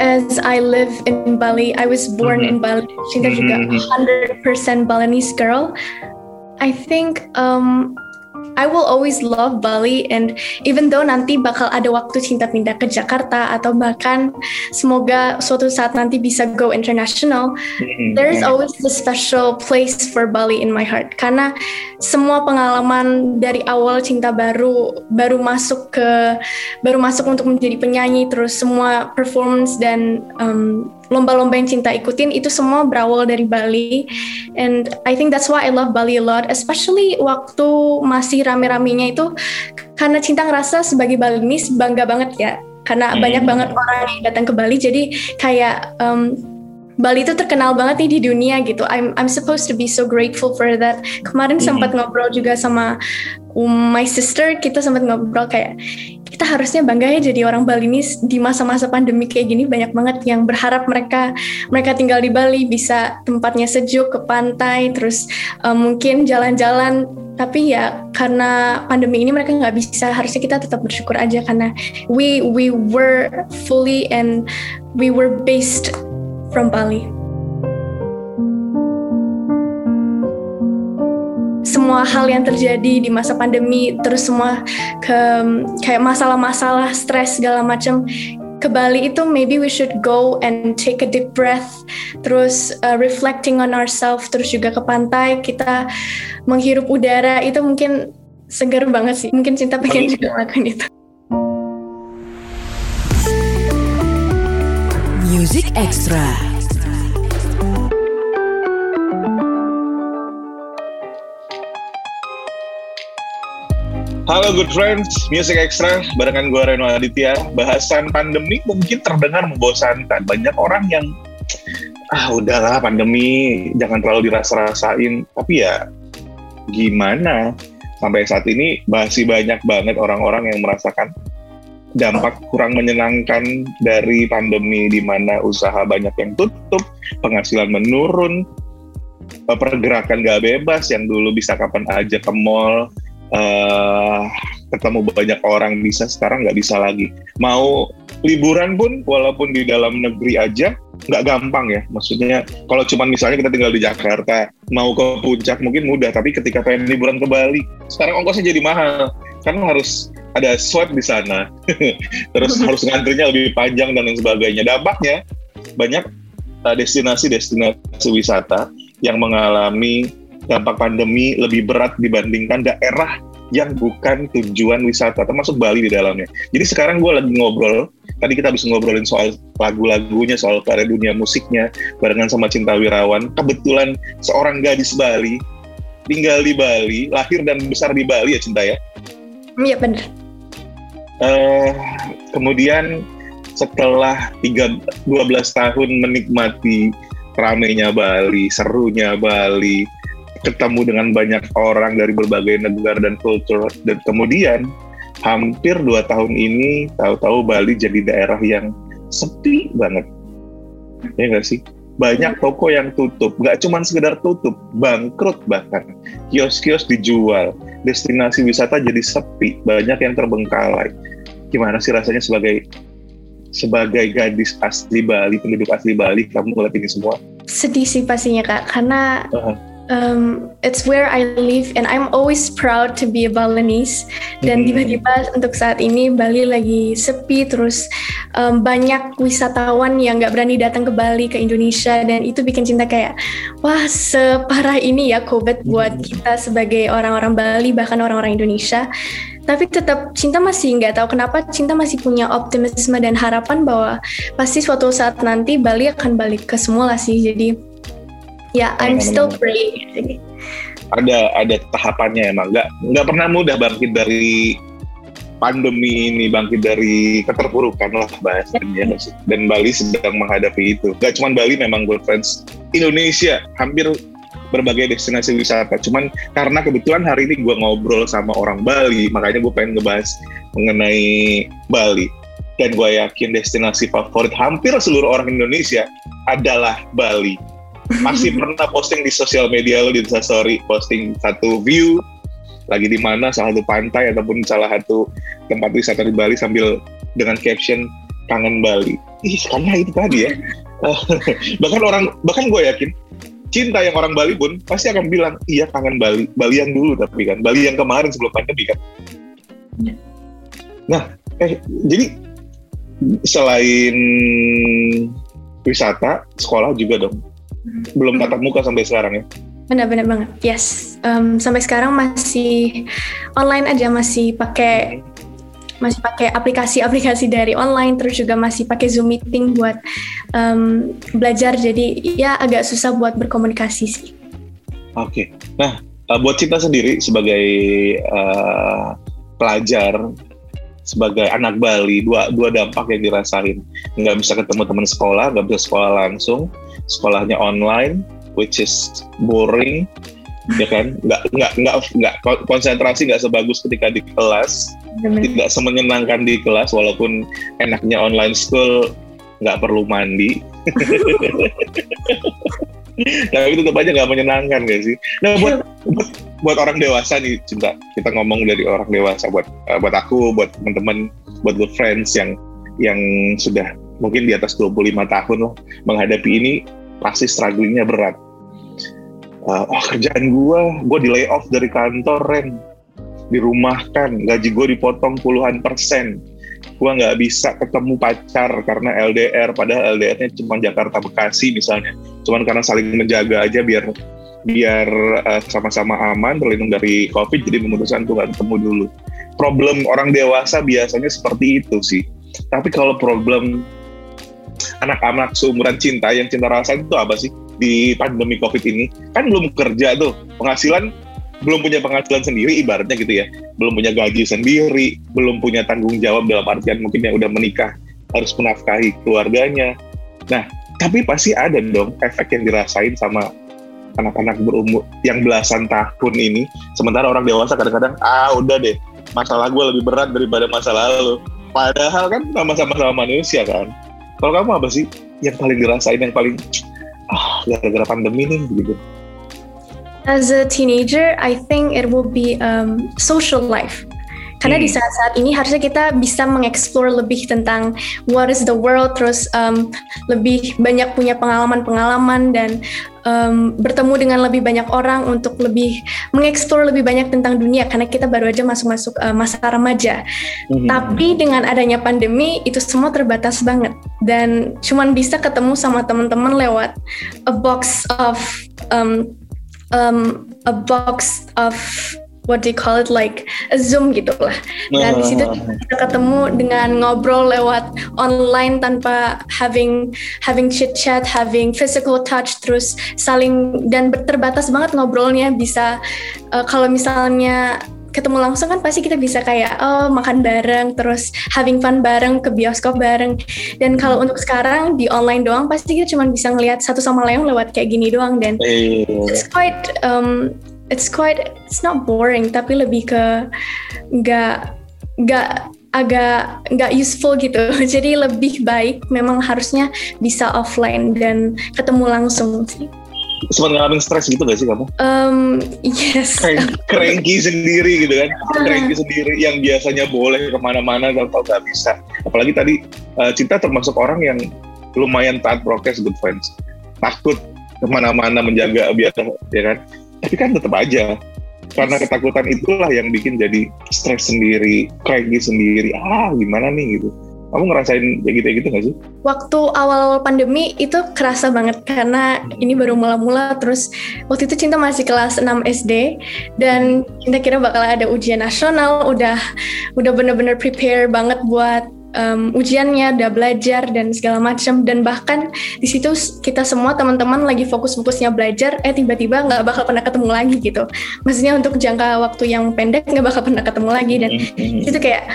as I live in Bali. I was born mm-hmm. in Bali. Cinta juga 100% mm-hmm. Balinese girl. I think um, I will always love Bali and even though nanti bakal ada waktu cinta pindah ke Jakarta atau bahkan semoga suatu saat nanti bisa go international, mm-hmm. there is always a special place for Bali in my heart karena semua pengalaman dari awal cinta baru baru masuk ke baru masuk untuk menjadi penyanyi terus semua performance dan um, lomba-lomba yang cinta ikutin itu semua berawal dari Bali and I think that's why I love Bali a lot especially waktu masih rame-ramenya itu karena cinta ngerasa sebagai Balinese bangga banget ya karena hmm. banyak banget orang yang datang ke Bali jadi kayak um, Bali itu terkenal banget nih di dunia gitu. I'm I'm supposed to be so grateful for that. Kemarin mm-hmm. sempat ngobrol juga sama um, my sister, kita sempat ngobrol kayak kita harusnya bangga ya jadi orang Bali ini di masa-masa pandemi kayak gini banyak banget yang berharap mereka mereka tinggal di Bali bisa tempatnya sejuk ke pantai terus um, mungkin jalan-jalan tapi ya karena pandemi ini mereka nggak bisa harusnya kita tetap bersyukur aja karena we we were fully and we were based from Bali. Semua hal yang terjadi di masa pandemi, terus semua ke kayak masalah-masalah stres segala macam ke Bali itu maybe we should go and take a deep breath terus uh, reflecting on ourselves terus juga ke pantai kita menghirup udara. Itu mungkin segar banget sih. Mungkin cinta pengen juga lakukan itu Music Extra. Halo good friends, Music Extra barengan gue Reno Aditya. Bahasan pandemi mungkin terdengar membosankan. Banyak orang yang ah udahlah pandemi jangan terlalu dirasa-rasain. Tapi ya gimana? Sampai saat ini masih banyak banget orang-orang yang merasakan dampak kurang menyenangkan dari pandemi di mana usaha banyak yang tutup, penghasilan menurun, eh, pergerakan gak bebas yang dulu bisa kapan aja ke mall, uh, ketemu banyak orang bisa sekarang nggak bisa lagi. Mau liburan pun walaupun di dalam negeri aja nggak gampang ya. Maksudnya kalau cuma misalnya kita tinggal di Jakarta mau ke puncak mungkin mudah, tapi ketika pengen liburan ke Bali sekarang ongkosnya jadi mahal karena harus ada swab di sana, terus harus ngantrinya lebih panjang dan lain sebagainya. Dampaknya banyak uh, destinasi-destinasi wisata yang mengalami dampak pandemi lebih berat dibandingkan daerah yang bukan tujuan wisata, termasuk Bali di dalamnya. Jadi sekarang gue lagi ngobrol, tadi kita bisa ngobrolin soal lagu-lagunya, soal karya dunia musiknya, barengan sama Cinta Wirawan. Kebetulan seorang gadis Bali, tinggal di Bali, lahir dan besar di Bali ya Cinta ya? Iya benar uh, kemudian setelah 3, 12 tahun menikmati ramenya Bali, serunya Bali, ketemu dengan banyak orang dari berbagai negara dan kultur, dan kemudian hampir dua tahun ini tahu-tahu Bali jadi daerah yang sepi banget, ya nggak sih? Banyak toko yang tutup, nggak cuma sekedar tutup, bangkrut bahkan. Kios-kios dijual, destinasi wisata jadi sepi, banyak yang terbengkalai. Gimana sih rasanya sebagai sebagai gadis asli Bali, penduduk asli Bali, kamu ngeliat ini semua? Sedih sih pastinya kak, karena uh-huh. Um, it's where I live and I'm always proud to be a Balinese. Dan hmm. tiba-tiba untuk saat ini Bali lagi sepi, terus um, banyak wisatawan yang nggak berani datang ke Bali, ke Indonesia, dan itu bikin cinta kayak, wah separah ini ya COVID buat hmm. kita sebagai orang-orang Bali, bahkan orang-orang Indonesia tapi tetap cinta masih nggak tahu kenapa cinta masih punya optimisme dan harapan bahwa pasti suatu saat nanti Bali akan balik ke semula sih jadi ya yeah, I'm still praying ada ada tahapannya emang. Nggak nggak pernah mudah bangkit dari pandemi ini bangkit dari keterpurukan lah bahasanya. Dan Bali sedang menghadapi itu. Gak cuma Bali memang good friends. Indonesia hampir berbagai destinasi wisata. Cuman karena kebetulan hari ini gue ngobrol sama orang Bali, makanya gue pengen ngebahas mengenai Bali. Dan gue yakin destinasi favorit hampir seluruh orang Indonesia adalah Bali. Masih pernah posting di sosial media lo di Instastory, posting satu view lagi di mana salah satu pantai ataupun salah satu tempat wisata di Bali sambil dengan caption kangen Bali. ih karena itu tadi ya bahkan orang bahkan gue yakin cinta yang orang Bali pun pasti akan bilang iya kangen Bali Bali yang dulu tapi kan Bali yang kemarin sebelum pandemi kan ya. nah eh jadi selain wisata sekolah juga dong belum tatap muka sampai sekarang ya benar-benar banget yes um, sampai sekarang masih online aja masih pakai masih pakai aplikasi-aplikasi dari online terus juga masih pakai Zoom meeting buat um, belajar jadi ya agak susah buat berkomunikasi sih. Oke, okay. nah uh, buat Cinta sendiri sebagai uh, pelajar sebagai anak Bali dua dua dampak yang dirasain. Nggak bisa ketemu teman sekolah nggak bisa sekolah langsung. Sekolahnya online which is boring ya kan? Nggak nggak nggak nggak konsentrasi nggak sebagus ketika di kelas. Benar. tidak semenyenangkan di kelas walaupun enaknya online school nggak perlu mandi. Tapi tetap aja nggak menyenangkan gak sih? Nah buat, buat buat orang dewasa nih cinta. Kita ngomong dari orang dewasa buat uh, buat aku buat teman-teman buat good friends yang yang sudah mungkin di atas 25 tahun loh menghadapi ini pasti strugglingnya berat. Uh, oh kerjaan gue gue di layoff dari kantor Ren. Dirumahkan gaji gue dipotong puluhan persen. Gue nggak bisa ketemu pacar karena LDR padahal LDR-nya cuma Jakarta Bekasi misalnya. Cuman karena saling menjaga aja biar biar uh, sama-sama aman terlindung dari COVID jadi memutuskan untuk nggak ketemu dulu. Problem orang dewasa biasanya seperti itu sih. Tapi kalau problem anak-anak seumuran cinta yang cinta rasa itu apa sih di pandemi covid ini? Kan belum kerja tuh. Penghasilan belum punya penghasilan sendiri ibaratnya gitu ya. Belum punya gaji sendiri belum punya tanggung jawab dalam artian mungkin yang udah menikah harus menafkahi keluarganya. Nah tapi pasti ada dong efek yang dirasain sama anak-anak berumur yang belasan tahun ini sementara orang dewasa kadang-kadang ah udah deh masalah gue lebih berat daripada masa lalu. Padahal kan sama-sama sama manusia kan. Kalau kamu apa sih yang paling dirasain yang paling ah gara-gara pandemi nih gitu as a teenager I think it will be um, social life karena hmm. di saat-saat ini harusnya kita bisa mengeksplor lebih tentang what is the world, terus um, lebih banyak punya pengalaman-pengalaman dan um, bertemu dengan lebih banyak orang untuk lebih mengeksplor lebih banyak tentang dunia karena kita baru aja masuk-masuk uh, masa remaja. Hmm. Tapi dengan adanya pandemi itu semua terbatas banget dan cuman bisa ketemu sama teman-teman lewat a box of um, um, a box of what do you call it like a zoom gitu lah. Dan di situ ah. kita ketemu dengan ngobrol lewat online tanpa having having chit chat having physical touch terus saling dan terbatas banget ngobrolnya. Bisa uh, kalau misalnya ketemu langsung kan pasti kita bisa kayak oh makan bareng terus having fun bareng ke bioskop bareng. Dan kalau untuk sekarang di online doang pasti kita cuma bisa ngelihat satu sama lain lewat kayak gini doang. Dan iya. it's quite um, it's quite it's not boring tapi lebih ke nggak nggak agak nggak useful gitu jadi lebih baik memang harusnya bisa offline dan ketemu langsung sih sempat ngalamin stres gitu gak sih kamu? Um, yes. Cranky sendiri gitu kan, cranky sendiri yang biasanya boleh ke mana-mana kalau tau gak bisa. Apalagi tadi uh, Cinta termasuk orang yang lumayan taat prokes good friends, takut ke mana-mana menjaga biar ya kan tapi kan tetap aja karena ketakutan itulah yang bikin jadi stres sendiri, cranky sendiri. Ah, gimana nih gitu. Kamu ngerasain kayak gitu gitu gak sih? Waktu awal-awal pandemi itu kerasa banget karena ini baru mula-mula terus waktu itu Cinta masih kelas 6 SD dan Cinta kira bakal ada ujian nasional, udah udah bener-bener prepare banget buat um, ujiannya, udah belajar dan segala macam dan bahkan di situ kita semua teman-teman lagi fokus-fokusnya belajar, eh tiba-tiba nggak bakal pernah ketemu lagi gitu. Maksudnya untuk jangka waktu yang pendek nggak bakal pernah ketemu lagi dan mm-hmm. itu kayak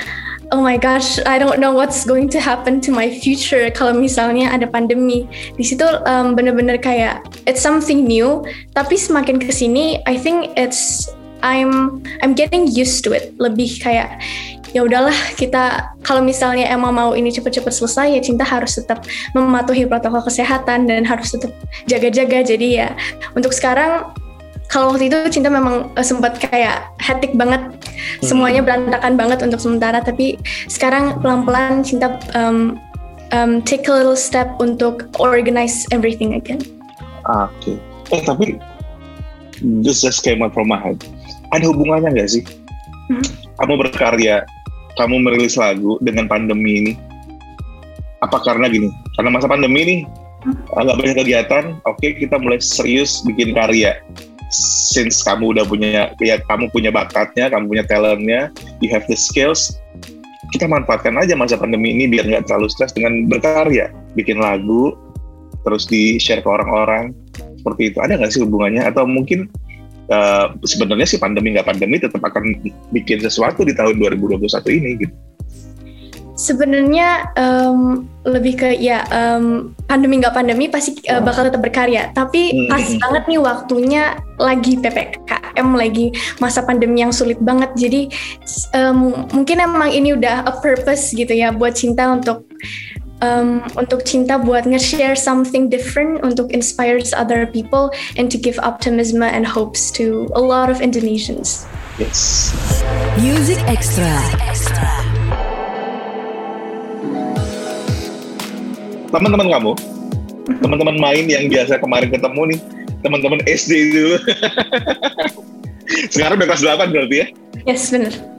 oh my gosh, I don't know what's going to happen to my future kalau misalnya ada pandemi. Di situ um, bener-bener kayak it's something new, tapi semakin ke sini, I think it's I'm I'm getting used to it. Lebih kayak ya udahlah kita kalau misalnya emang mau ini cepet-cepet selesai ya cinta harus tetap mematuhi protokol kesehatan dan harus tetap jaga-jaga jadi ya untuk sekarang kalau waktu itu cinta memang uh, sempat kayak hectic banget hmm. semuanya berantakan banget untuk sementara tapi sekarang pelan-pelan cinta um, um, take a little step untuk organize everything again. Oke. Okay. Eh tapi this just came out from my head. Ada hubungannya nggak sih? Hmm. Kamu berkarya, kamu merilis lagu dengan pandemi ini. Apa karena gini? Karena masa pandemi ini hmm. nggak banyak kegiatan. Oke, okay, kita mulai serius bikin karya since kamu udah punya ya kamu punya bakatnya, kamu punya talentnya, you have the skills, kita manfaatkan aja masa pandemi ini biar nggak terlalu stres dengan berkarya, bikin lagu, terus di share ke orang-orang seperti itu. Ada nggak sih hubungannya? Atau mungkin uh, sebenarnya sih pandemi nggak pandemi tetap akan bikin sesuatu di tahun 2021 ini gitu. Sebenarnya um, lebih ke ya um, pandemi nggak pandemi pasti uh, bakal tetap berkarya. Tapi hmm. pas banget nih waktunya lagi ppkm lagi masa pandemi yang sulit banget. Jadi um, mungkin emang ini udah a purpose gitu ya buat cinta untuk um, untuk cinta buat nge-share something different untuk inspires other people and to give optimism and hopes to a lot of Indonesians. Yes. Music Extra. Music Extra. teman-teman kamu, teman-teman main yang biasa kemarin ketemu nih, teman-teman SD itu. Sekarang udah kelas 8 berarti ya? Yes, benar.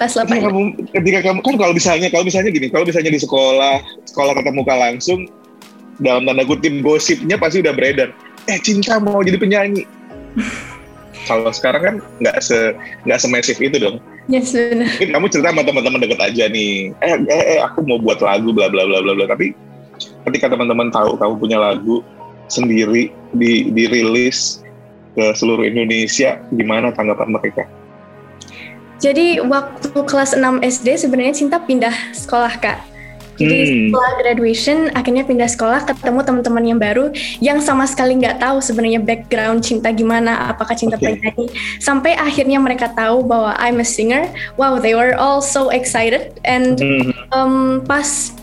Kelas 8. Ketika kamu, ketika kamu kan kalau misalnya kalau misalnya gini, kalau misalnya di sekolah, sekolah ketemu muka langsung dalam tanda kutip gosipnya pasti udah beredar. Eh, cinta mau jadi penyanyi. kalau sekarang kan nggak se nggak semasif itu dong. Yes, benar. Mungkin kamu cerita sama teman-teman deket aja nih. Eh, eh, eh, aku mau buat lagu bla bla bla bla bla. Tapi ketika teman-teman tahu kamu punya lagu sendiri di dirilis ke seluruh Indonesia, gimana tanggapan mereka? Jadi waktu kelas 6 SD sebenarnya Cinta pindah sekolah kak. Jadi hmm. setelah graduation akhirnya pindah sekolah ketemu teman-teman yang baru yang sama sekali nggak tahu sebenarnya background cinta gimana, apakah cinta okay. penyanyi. Sampai akhirnya mereka tahu bahwa I'm a singer. Wow, they were all so excited and hmm. um, pas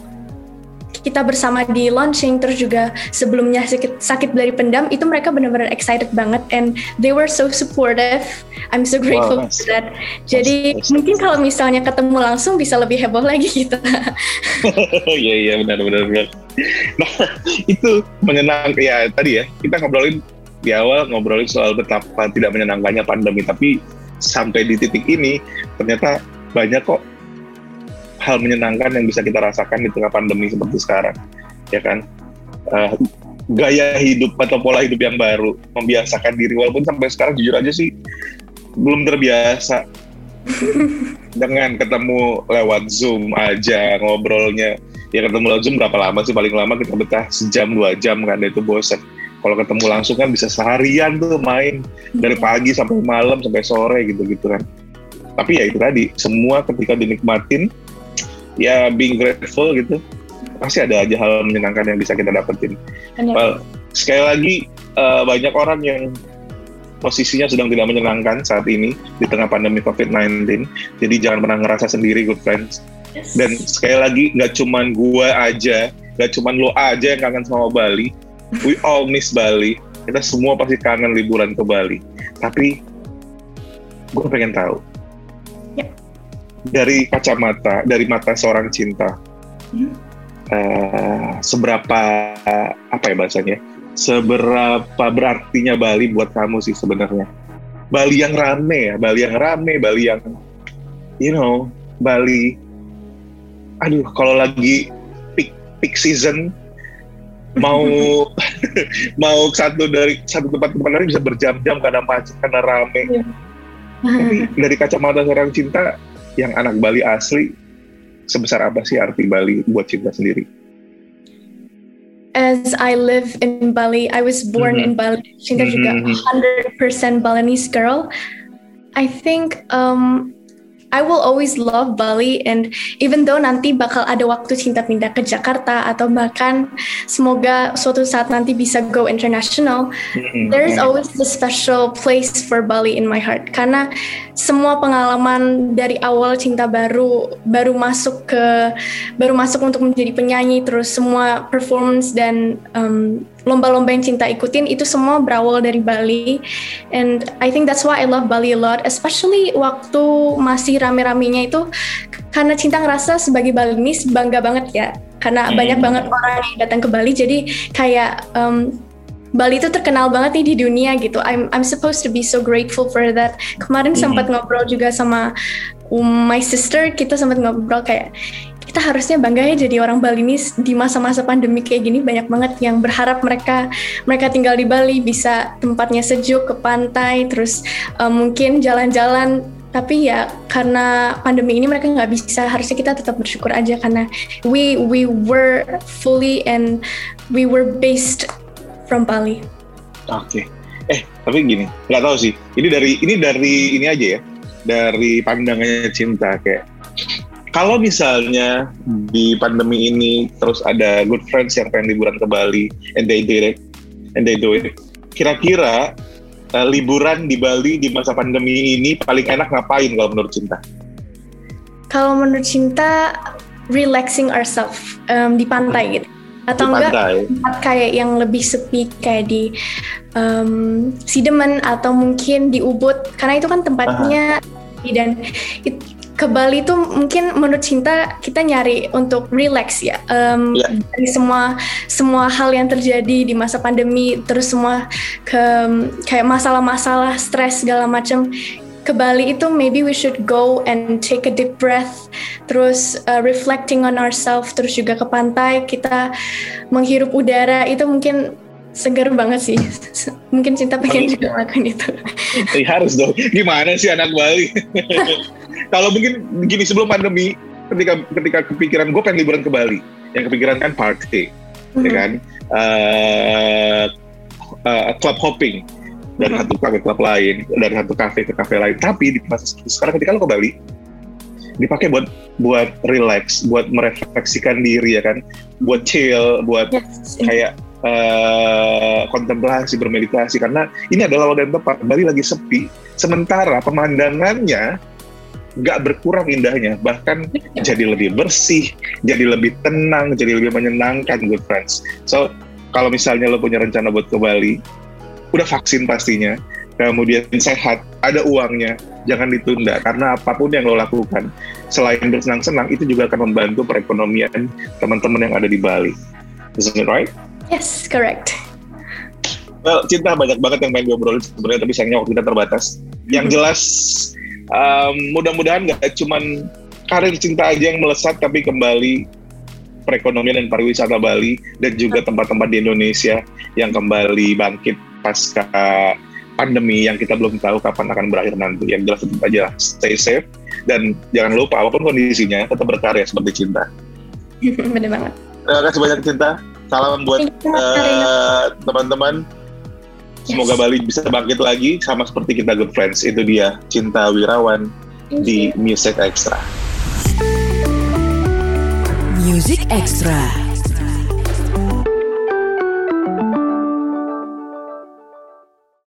kita bersama di launching terus juga sebelumnya sakit sakit dari pendam itu mereka benar-benar excited banget and they were so supportive I'm so grateful wow, nice. for that jadi nice, nice, mungkin nice. kalau misalnya ketemu langsung bisa lebih heboh lagi gitu iya iya benar benar benar nah itu menyenangkan ya tadi ya kita ngobrolin di awal ngobrolin soal betapa tidak menyenangkannya pandemi tapi sampai di titik ini ternyata banyak kok hal menyenangkan yang bisa kita rasakan di tengah pandemi seperti sekarang, ya kan? Uh, gaya hidup atau pola hidup yang baru, membiasakan diri walaupun sampai sekarang jujur aja sih belum terbiasa dengan ketemu lewat Zoom aja ngobrolnya. Ya ketemu lewat Zoom berapa lama sih paling lama kita betah sejam dua jam kan itu bosan. Kalau ketemu langsung kan bisa seharian tuh main dari pagi sampai malam sampai sore gitu-gitu kan. Tapi ya itu tadi semua ketika dinikmatin ya being grateful gitu pasti ada aja hal menyenangkan yang bisa kita dapetin. Well, sekali lagi uh, banyak orang yang posisinya sedang tidak menyenangkan saat ini di tengah pandemi COVID-19. Jadi jangan pernah ngerasa sendiri, good friends. Yes. Dan sekali lagi nggak cuman gue aja, nggak cuman lo aja yang kangen sama Bali. We all miss Bali. Kita semua pasti kangen liburan ke Bali. Tapi gue pengen tahu, dari kacamata dari mata seorang cinta hmm. uh, seberapa apa ya bahasanya seberapa berartinya Bali buat kamu sih sebenarnya Bali yang rame ya Bali yang rame Bali yang you know Bali aduh kalau lagi peak peak season mau mau satu dari satu tempat ke tempat lain bisa berjam-jam karena macet karena rame yeah. tapi dari kacamata seorang cinta yang anak Bali asli sebesar apa sih arti Bali buat cinta sendiri? As I live in Bali, I was born mm -hmm. in Bali. Cinta mm -hmm. juga 100% Balinese girl. I think um, I will always love Bali and even though nanti bakal ada waktu cinta pindah ke Jakarta atau bahkan semoga suatu saat nanti bisa go international, mm-hmm. there is always a special place for Bali in my heart karena semua pengalaman dari awal cinta baru baru masuk ke baru masuk untuk menjadi penyanyi terus semua performance dan um, lomba-lomba yang cinta ikutin itu semua berawal dari Bali and I think that's why I love Bali a lot especially waktu masih rame-ramenya itu karena cinta ngerasa sebagai Balinese bangga banget ya karena hmm. banyak banget orang yang datang ke Bali jadi kayak um, Bali itu terkenal banget nih di dunia gitu. I'm I'm supposed to be so grateful for that. Kemarin hmm. sempat ngobrol juga sama um, my sister, kita sempat ngobrol kayak kita harusnya bangga ya jadi orang Bali ini di masa-masa pandemi kayak gini banyak banget yang berharap mereka mereka tinggal di Bali bisa tempatnya sejuk ke pantai terus um, mungkin jalan-jalan tapi ya karena pandemi ini mereka nggak bisa harusnya kita tetap bersyukur aja karena we we were fully and we were based from Bali. Oke. Okay. Eh, tapi gini, nggak tahu sih. Ini dari ini dari ini aja ya. Dari pandangannya cinta kayak kalau misalnya di pandemi ini terus ada good friends yang pengen liburan ke Bali and they did it and they do it kira-kira uh, liburan di Bali di masa pandemi ini paling enak ngapain kalau menurut Cinta? Kalau menurut Cinta relaxing ourselves um, di pantai hmm. gitu atau di enggak tempat kayak yang lebih sepi kayak di um, Sidemen atau mungkin di Ubud karena itu kan tempatnya uh. dan it, ke Bali tuh mungkin menurut Cinta kita nyari untuk relax ya. Um, yeah. dari semua semua hal yang terjadi di masa pandemi terus semua ke kayak masalah-masalah stres segala macam. Ke Bali itu maybe we should go and take a deep breath terus uh, reflecting on ourselves terus juga ke pantai. Kita menghirup udara itu mungkin segar banget sih. Mungkin cinta pengen juga makan itu. Harus dong. Gimana sih anak Bali kalau mungkin gini sebelum pandemi ketika ketika kepikiran gue pengen liburan ke Bali. Yang kepikiran kan party mm-hmm. ya kan? Uh, uh, club hopping. Dari mm-hmm. satu kafe klub lain dari satu kafe ke kafe lain. Tapi di masa sekarang ketika lo ke Bali dipakai buat buat relax buat merefleksikan diri ya kan? Buat chill buat yes. kayak uh, kontemplasi bermeditasi. Karena ini adalah waktu yang tepat. Bali lagi sepi. Sementara pemandangannya nggak berkurang indahnya, bahkan jadi lebih bersih, jadi lebih tenang, jadi lebih menyenangkan, good friends. So, kalau misalnya lo punya rencana buat ke Bali, udah vaksin pastinya, kemudian sehat, ada uangnya, jangan ditunda karena apa pun yang lo lakukan, selain bersenang-senang, itu juga akan membantu perekonomian teman-teman yang ada di Bali. Isn't it right? Yes, correct. Well, cinta banyak banget yang pengen ngobrol sebenarnya, tapi sayangnya waktu kita terbatas. Yang jelas um, mudah-mudahan nggak cuman karir cinta aja yang melesat tapi kembali perekonomian dan pariwisata Bali dan juga tempat-tempat di Indonesia yang kembali bangkit pasca pandemi yang kita belum tahu kapan akan berakhir nanti. Yang jelas tetap aja stay safe dan jangan lupa apa pun kondisinya tetap berkarya seperti cinta. Benar banget. Terima kasih banyak cinta. Salam buat uh, teman-teman. Semoga yes. Bali bisa bangkit lagi sama seperti kita good friends. Itu dia Cinta Wirawan di Music Extra. Music Extra.